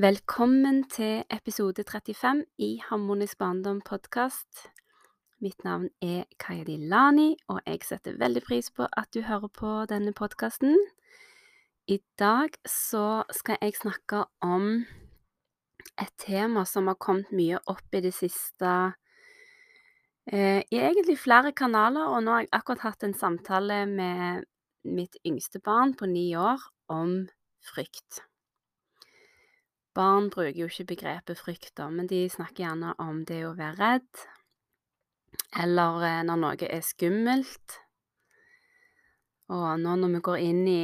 Velkommen til episode 35 i Harmonisk barndom podkast. Mitt navn er Kaya Dilani, og jeg setter veldig pris på at du hører på denne podkasten. I dag så skal jeg snakke om et tema som har kommet mye opp i det siste eh, i egentlig flere kanaler, og nå har jeg akkurat hatt en samtale med mitt yngste barn på ni år om frykt. Barn bruker jo ikke begrepet frykt, da, men de snakker gjerne om det å være redd, eller eh, når noe er skummelt. Og nå når vi går inn i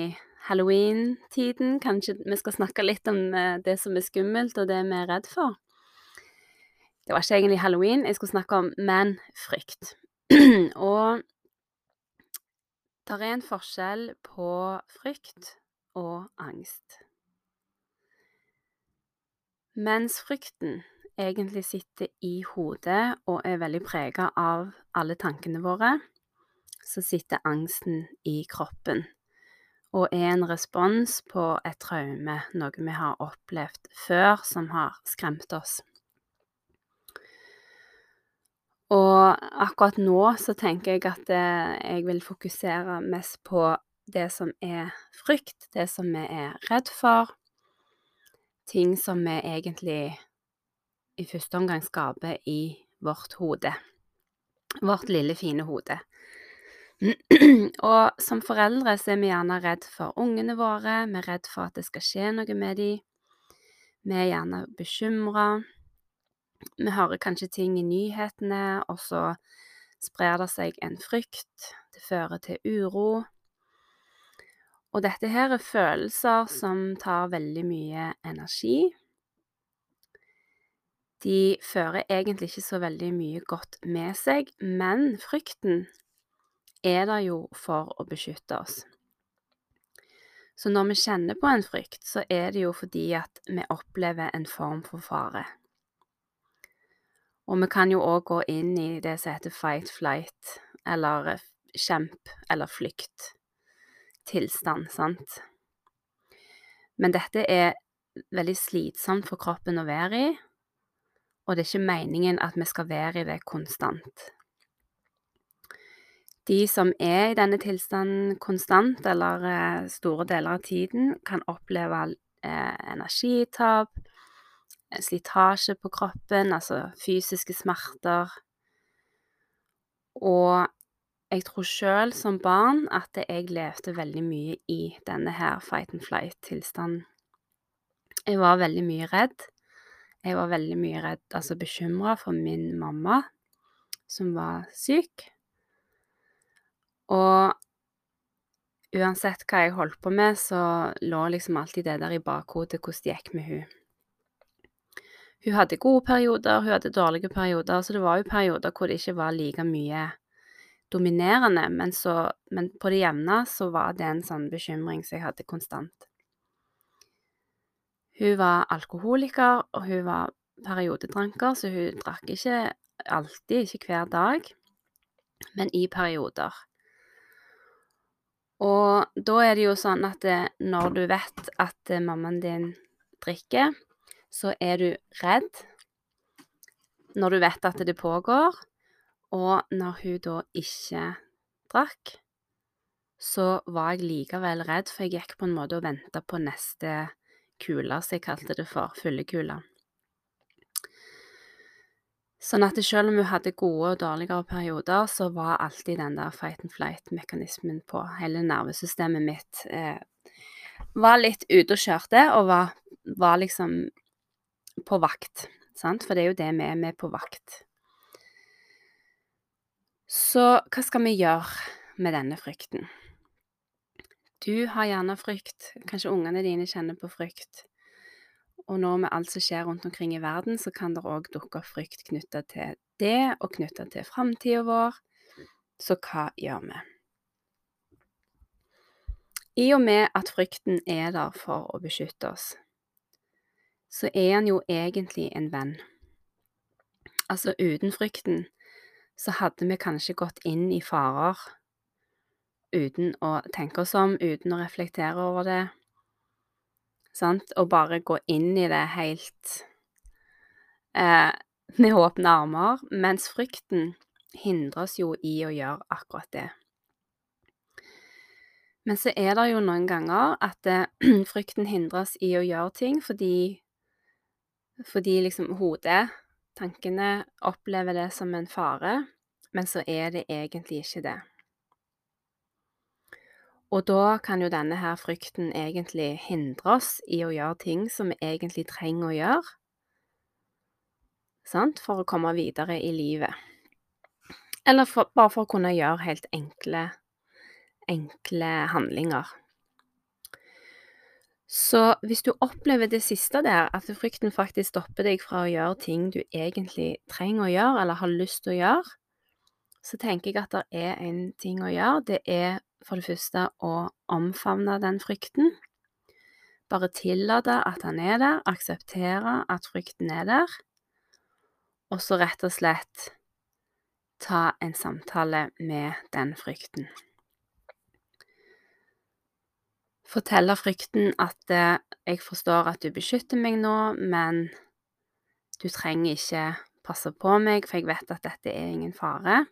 halloween-tiden, kanskje vi skal snakke litt om eh, det som er skummelt, og det vi er redd for. Det var ikke egentlig halloween jeg skulle snakke om, men frykt. og det er en forskjell på frykt og angst. Mens frykten egentlig sitter i hodet og er veldig prega av alle tankene våre, så sitter angsten i kroppen og er en respons på et traume, noe vi har opplevd før som har skremt oss. Og akkurat nå så tenker jeg at eh, jeg vil fokusere mest på det som er frykt, det som vi er redd for, ting som vi egentlig i første omgang skaper i vårt hode. Vårt lille, fine hode. Og som foreldre så er vi gjerne redd for ungene våre, vi er redd for at det skal skje noe med dem. Vi er gjerne bekymra. Vi hører kanskje ting i nyhetene, og så sprer det seg en frykt. Det fører til uro. Og dette her er følelser som tar veldig mye energi. De fører egentlig ikke så veldig mye godt med seg, men frykten er der jo for å beskytte oss. Så når vi kjenner på en frykt, så er det jo fordi at vi opplever en form for fare. Og vi kan jo òg gå inn i det som heter fight, flight, eller kjemp eller flykt tilstand, sant. Men dette er veldig slitsomt for kroppen å være i, og det er ikke meningen at vi skal være i det konstant. De som er i denne tilstanden konstant, eller eh, store deler av tiden, kan oppleve eh, energitap, eh, slitasje på kroppen, altså fysiske smerter. Og jeg tror sjøl som barn at jeg levde veldig mye i denne her fight and flight-tilstanden. Jeg var veldig mye redd. Jeg var veldig mye redd, altså bekymra for min mamma, som var syk. Og uansett hva jeg holdt på med, så lå liksom alltid det der i bakhodet hvordan det gikk med hun. Hun hadde gode perioder, hun hadde dårlige perioder, så det var jo perioder hvor det ikke var like mye dominerende, men, så, men på det jevne så var det en sånn bekymring som jeg hadde konstant. Hun var alkoholiker, og hun var periodedranker, så hun drakk ikke alltid, ikke hver dag, men i perioder. Og da er det jo sånn at det, når du vet at mammaen din drikker, så er du redd når du vet at det pågår, og når hun da ikke drakk, så var jeg likevel redd, for jeg gikk på en måte og venta på neste kule, som jeg kalte det for, fyllekula. Sånn at selv om hun hadde gode og dårligere perioder, så var alltid den der fight and flight-mekanismen på. Hele nervesystemet mitt eh, var litt ute og kjørte, og var, var liksom på vakt. Sant? For det er jo det vi er, er på vakt. Så hva skal vi gjøre med denne frykten? Du har gjerne frykt, kanskje ungene dine kjenner på frykt. Og nå med alt som skjer rundt omkring i verden, så kan det òg dukke opp frykt knytta til det, og knytta til framtida vår. Så hva gjør vi? I og med at frykten er der for å beskytte oss, så er han jo egentlig en venn. Altså, uten frykten så hadde vi kanskje gått inn i farer uten å tenke oss om, uten å reflektere over det, sant, og bare gå inn i det helt eh, med åpne armer, mens frykten hindrer oss jo i å gjøre akkurat det. Men så er det jo noen ganger at eh, frykten hindrer oss i å gjøre ting fordi fordi liksom hodet, tankene, opplever det som en fare, men så er det egentlig ikke det. Og da kan jo denne her frykten egentlig hindre oss i å gjøre ting som vi egentlig trenger å gjøre, sant, for å komme videre i livet. Eller for, bare for å kunne gjøre helt enkle, enkle handlinger. Så hvis du opplever det siste der, at frykten faktisk stopper deg fra å gjøre ting du egentlig trenger å gjøre, eller har lyst til å gjøre, så tenker jeg at det er en ting å gjøre. Det er for det første å omfavne den frykten. Bare tillate at han er der, akseptere at frykten er der, og så rett og slett ta en samtale med den frykten. Fortelle frykten at eh, 'jeg forstår at du beskytter meg nå, men du trenger ikke passe på meg, for jeg vet at dette er ingen fare'.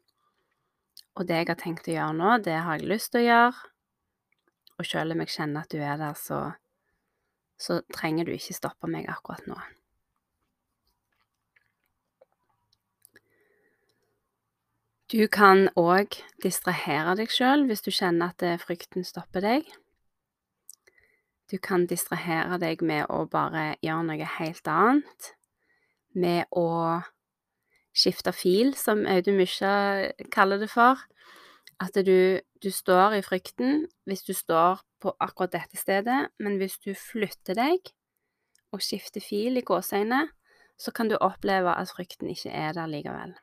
Og det jeg har tenkt å gjøre nå, det har jeg lyst til å gjøre. Og selv om jeg kjenner at du er der, så, så trenger du ikke stoppe meg akkurat nå. Du kan òg distrahere deg sjøl hvis du kjenner at eh, frykten stopper deg. Du kan distrahere deg med å bare gjøre noe helt annet. Med å skifte fil, som Audun Mysja kaller det for. At du, du, står i frykten hvis du står på akkurat dette stedet, men hvis du flytter deg og skifter fil i gåseøynene, så kan du oppleve at frykten ikke er der likevel.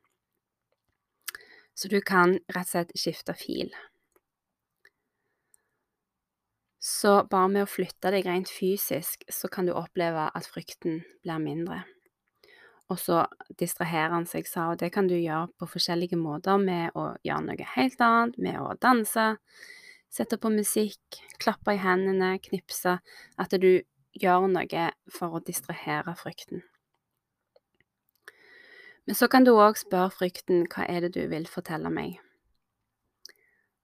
Så du kan rett og slett skifte fil. Så bare med å flytte deg rent fysisk, så kan du oppleve at frykten blir mindre. Og så distraherer han seg, sa, og det kan du gjøre på forskjellige måter med å gjøre noe helt annet, med å danse, sette på musikk, klappe i hendene, knipse At du gjør noe for å distrahere frykten. Men så kan du òg spørre frykten hva er det du vil fortelle meg?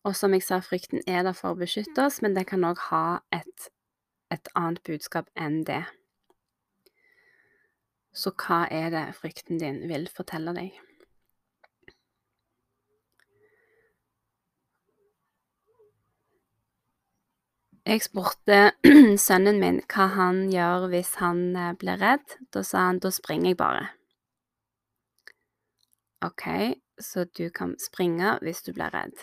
Og som jeg sa, frykten er der for å beskytte oss, men det kan òg ha et, et annet budskap enn det. Så hva er det frykten din vil fortelle deg? Jeg spurte sønnen min hva han gjør hvis han eh, blir redd. Da sa han da springer jeg bare. Ok, så du kan springe hvis du blir redd.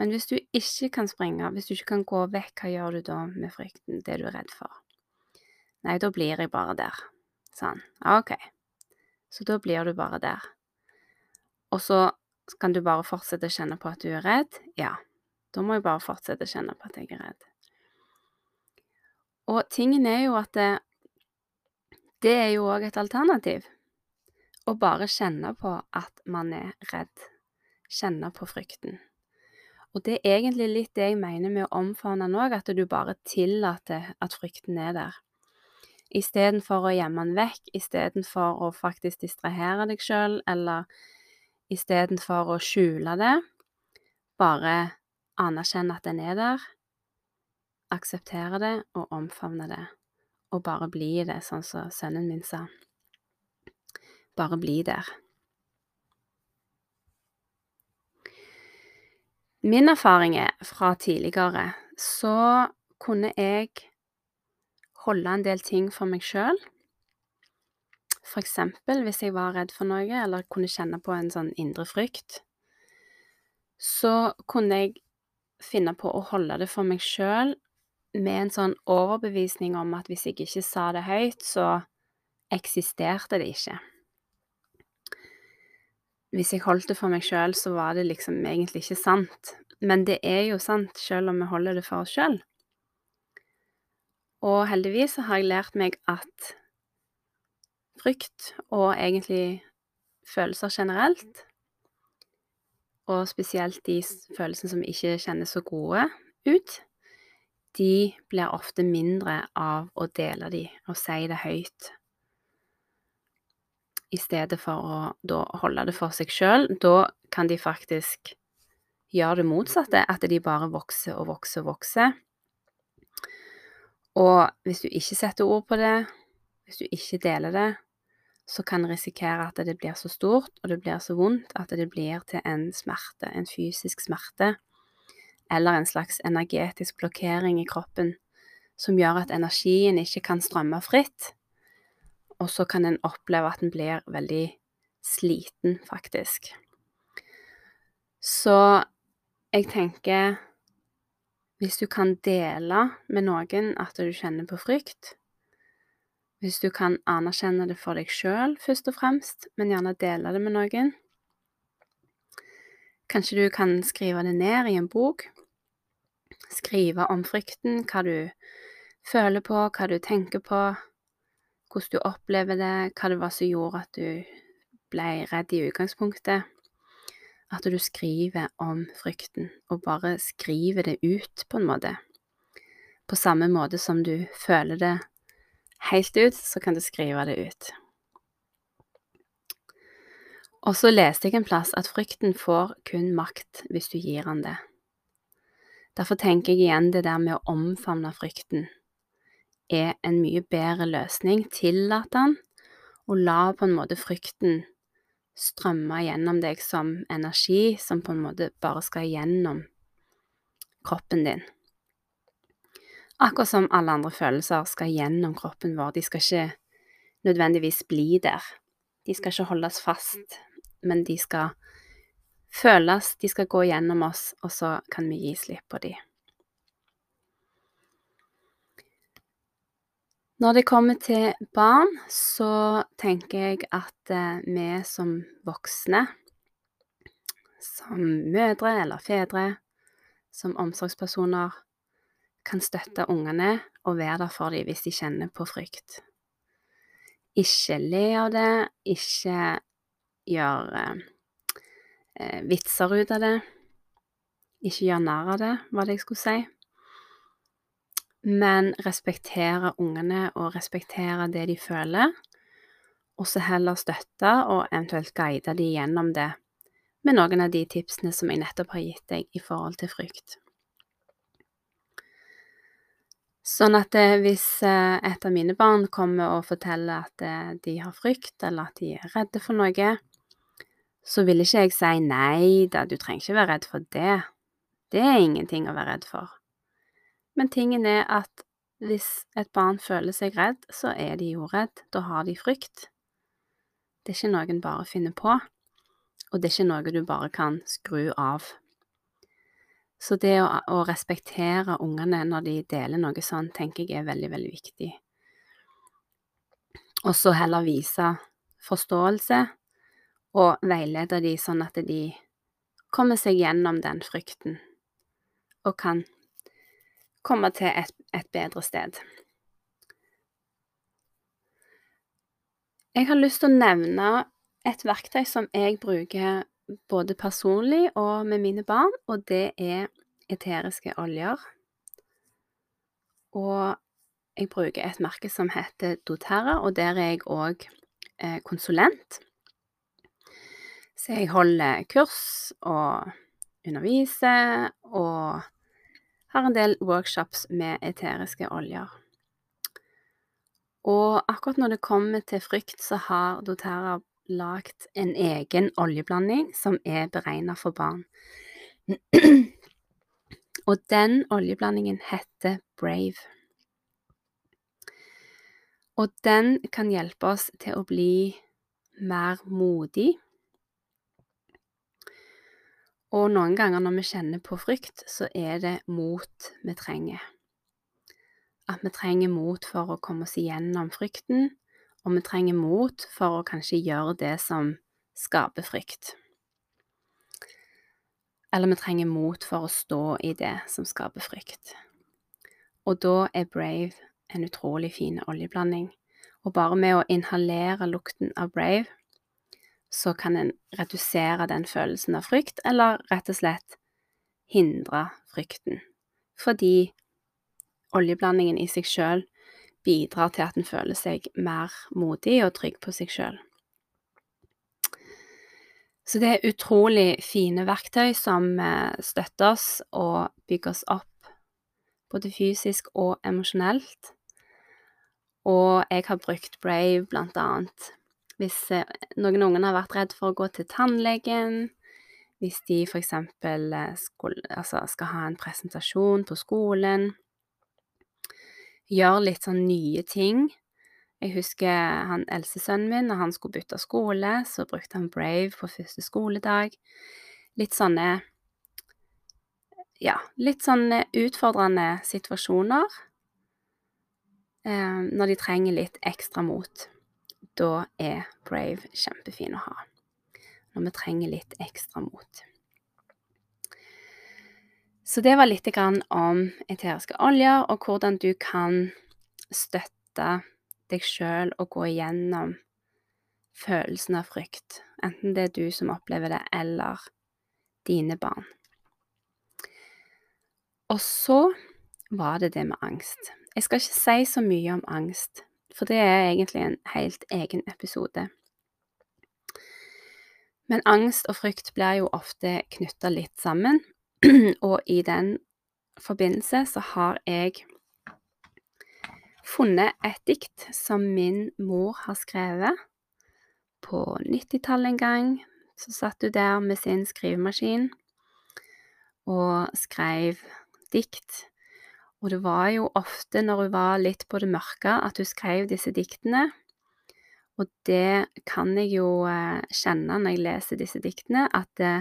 Men hvis du ikke kan springe, hvis du ikke kan gå vekk, hva gjør du da med frykten, det du er redd for? Nei, da blir jeg bare der, Sånn. Ok, så da blir du bare der. Og så kan du bare fortsette å kjenne på at du er redd? Ja, da må jeg bare fortsette å kjenne på at jeg er redd. Og tingen er jo at det, det er jo òg et alternativ. Å bare kjenne på at man er redd. Kjenne på frykten. Og det er egentlig litt det jeg mener med å omfavne den òg, at du bare tillater at frykten er der. Istedenfor å gjemme den vekk, istedenfor å faktisk distrahere deg sjøl, eller istedenfor å skjule det, bare anerkjenne at den er der, akseptere det og omfavne det, og bare bli i det, sånn som sønnen min sa bare bli der. Min erfaring er fra tidligere så kunne jeg holde en del ting for meg sjøl. For eksempel hvis jeg var redd for noe, eller kunne kjenne på en sånn indre frykt, så kunne jeg finne på å holde det for meg sjøl med en sånn overbevisning om at hvis jeg ikke sa det høyt, så eksisterte det ikke. Hvis jeg holdt det for meg sjøl, så var det liksom egentlig ikke sant. Men det er jo sant, sjøl om vi holder det for oss sjøl. Og heldigvis har jeg lært meg at frykt, og egentlig følelser generelt, og spesielt de følelsene som ikke kjennes så gode ut, de blir ofte mindre av å dele de og si det høyt i stedet for å da holde det for seg sjøl. Da kan de faktisk gjøre det motsatte, at de bare vokser og vokser og vokser. Og hvis du ikke setter ord på det, hvis du ikke deler det, så kan du risikere at det blir så stort og det blir så vondt at det blir til en smerte, en fysisk smerte, eller en slags energetisk blokkering i kroppen som gjør at energien ikke kan strømme fritt, og så kan en oppleve at en blir veldig sliten, faktisk. Så jeg tenker Hvis du kan dele med noen at du kjenner på frykt, hvis du kan anerkjenne det for deg sjøl først og fremst, men gjerne dele det med noen Kanskje du kan skrive det ned i en bok. Skrive om frykten, hva du føler på, hva du tenker på, hvordan du opplever det, hva det var som gjorde at du ble redd i utgangspunktet. At du skriver om frykten, og bare skriver det ut, på en måte. På samme måte som du føler det helt ut, så kan du skrive det ut. Og så leste jeg en plass at frykten får kun makt hvis du gir han det. Derfor tenker jeg igjen det der med å omfavne frykten er en mye bedre løsning. Tillat den, og la på en måte frykten strømme gjennom deg som energi som på en måte bare skal gjennom kroppen din. Akkurat som alle andre følelser skal gjennom kroppen vår. De skal ikke nødvendigvis bli der. De skal ikke holdes fast, men de skal føles, de skal gå gjennom oss, og så kan vi gi slipp på de. Når det kommer til barn, så tenker jeg at eh, vi som voksne, som mødre eller fedre, som omsorgspersoner, kan støtte ungene og være der for dem hvis de kjenner på frykt. Ikke le av det, ikke gjøre eh, vitser ut av det, ikke gjøre narr av det, var det jeg skulle si men respektere ungene og respektere det de føler, og så heller støtte og eventuelt guide de gjennom det med noen av de tipsene som jeg nettopp har gitt deg i forhold til frykt. Sånn at eh, hvis eh, et av mine barn kommer og forteller at eh, de har frykt, eller at de er redde for noe, så vil ikke jeg si nei da, du trenger ikke være redd for det. Det er ingenting å være redd for. Men tingen er at hvis et barn føler seg redd, så er de jo redd. Da har de frykt. Det er ikke noe en bare finner på, og det er ikke noe du bare kan skru av. Så det å, å respektere ungene når de deler noe sånn, tenker jeg er veldig, veldig viktig. Og så heller vise forståelse og veilede de sånn at de kommer seg gjennom den frykten og kan komme til et, et bedre sted. Jeg har lyst til å nevne et verktøy som jeg bruker både personlig og med mine barn, og det er eteriske oljer. Og jeg bruker et merke som heter doTERRA, og der er jeg òg eh, konsulent. Så jeg holder kurs og underviser og har en del workshops med eteriske oljer. Og akkurat når det kommer til frykt, så har doTERRA lagd en egen oljeblanding som er beregna for barn. Og den oljeblandingen heter Brave. Og den kan hjelpe oss til å bli mer modig og noen ganger når vi kjenner på frykt, så er det mot vi trenger. at vi trenger mot for å komme oss igjennom frykten, og vi trenger mot for å kanskje gjøre det som skaper frykt. Eller vi trenger mot for å stå i det som skaper frykt. Og da er Brave en utrolig fin oljeblanding. Og bare med å inhalere lukten av Brave, så kan en redusere den følelsen av frykt, eller rett og slett hindre frykten. Fordi oljeblandingen i seg sjøl bidrar til at en føler seg mer modig og trygg på seg sjøl. Så det er utrolig fine verktøy som eh, støtter oss og bygger oss opp, både fysisk og emosjonelt. Og jeg har brukt Brave blant annet hvis eh, noen unger har vært redd for å gå til tannlegen, hvis de eksempel eh, altså skal ha en presentasjon på skolen, gjøre litt sånn nye ting. Jeg husker han eldstesønnen min, når han skulle bytte skole, så brukte han Brave på første skoledag. Litt sånne Ja, litt sånne utfordrende situasjoner. Eh, når de trenger litt ekstra mot. Da er Brave kjempefin å ha. Når vi trenger litt ekstra mot. Så det var litt om eteriske oljer, og hvordan du kan støtte deg sjøl og gå igjennom følelsen av frykt, enten det er du som opplever det, eller dine barn. Og så var det det med angst. Jeg skal ikke si så mye om angst, for det er egentlig en helt egen episode. Men angst og frykt blir jo ofte knytta litt sammen, og i den forbindelse så har jeg funnet et dikt som min mor har skrevet. På 90-tallet en gang så satt hun der med sin skrivemaskin og skrev dikt. Og det var jo ofte når hun var litt på det mørke, at hun skrev disse diktene. Og det kan jeg jo eh, kjenne når jeg leser disse diktene, at det,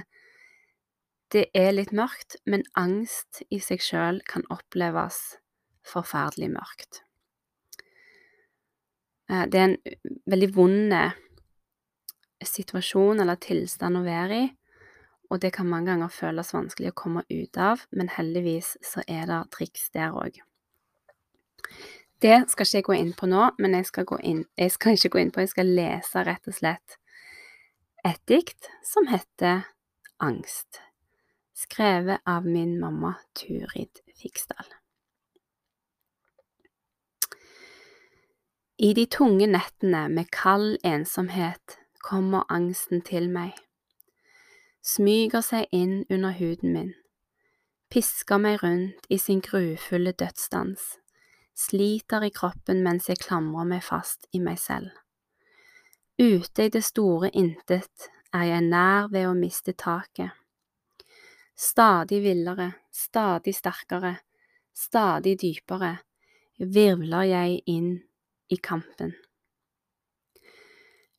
det er litt mørkt, men angst i seg sjøl kan oppleves forferdelig mørkt. Eh, det er en veldig vond situasjon eller tilstand å være i, og det kan mange ganger føles vanskelig å komme ut av, men heldigvis så er det triks der òg. Det skal ikke jeg gå inn på nå, men jeg skal, inn, jeg skal ikke gå inn på, jeg skal lese rett og slett et dikt som heter Angst skrevet av min mamma Turid Fiksdal. I de tunge nettene med kald ensomhet kommer angsten til meg, smyger seg inn under huden min, pisker meg rundt i sin grufulle dødsdans, sliter i kroppen mens jeg klamrer meg fast i meg selv. Ute i det store intet er jeg nær ved å miste taket Stadig villere, stadig sterkere, stadig dypere virvler jeg inn i kampen.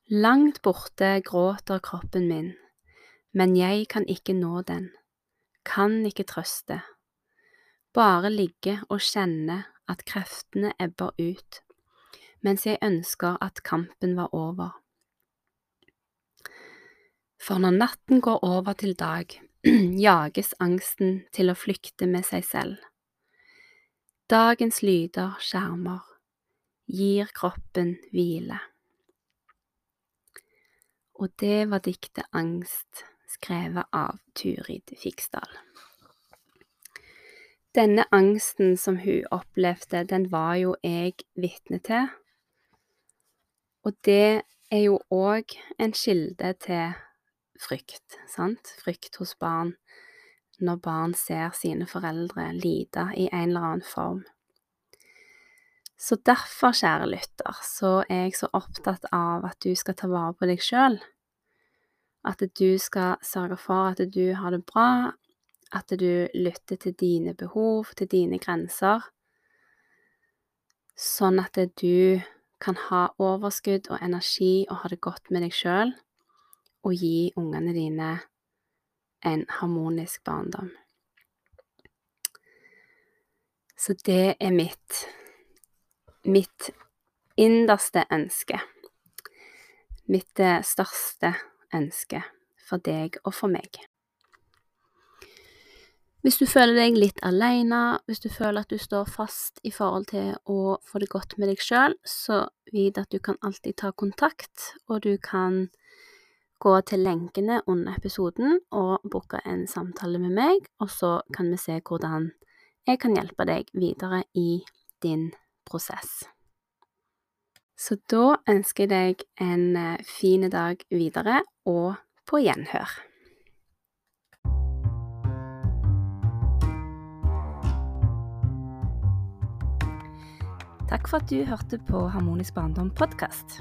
Langt borte gråter kroppen min, men jeg kan ikke nå den, kan ikke trøste, bare ligge og kjenne at kreftene ebber ut, mens jeg ønsker at kampen var over. For når natten går over til dag, jages angsten til å flykte med seg selv. Dagens lyder skjermer, gir kroppen hvile. Og det var diktet Angst, skrevet av Turid Fiksdal. Denne angsten som hun opplevde, den var jo jeg vitne til, og det er jo òg en kilde til frykt, sant? Frykt hos barn når barn ser sine foreldre lide i en eller annen form. Så derfor, kjære lytter, så er jeg så opptatt av at du skal ta vare på deg sjøl. At du skal sørge for at du har det bra, at du lytter til dine behov, til dine grenser, sånn at du kan ha overskudd og energi og ha det godt med deg sjøl og gi ungene dine en harmonisk barndom. Så det er mitt mitt innerste ønske. Mitt eh, største ønske for deg og for meg. Hvis du føler deg litt alene, hvis du føler at du står fast i forhold til å få det godt med deg sjøl, så vit at du kan alltid ta kontakt, og du kan gå til lenkene under episoden og booke en samtale med meg, og så kan vi se hvordan jeg kan hjelpe deg videre i din prosess. Så da ønsker jeg deg en eh, fin dag videre, og på gjenhør. Takk for at du hørte på Harmonisk barndom podkast.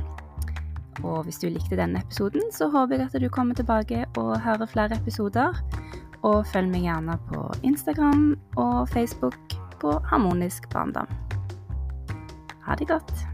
Og hvis du likte denne episoden, så håper jeg at du kommer tilbake og hører flere episoder. Og følg meg gjerne på Instagram og Facebook på Harmonisk barndom. Ha det godt.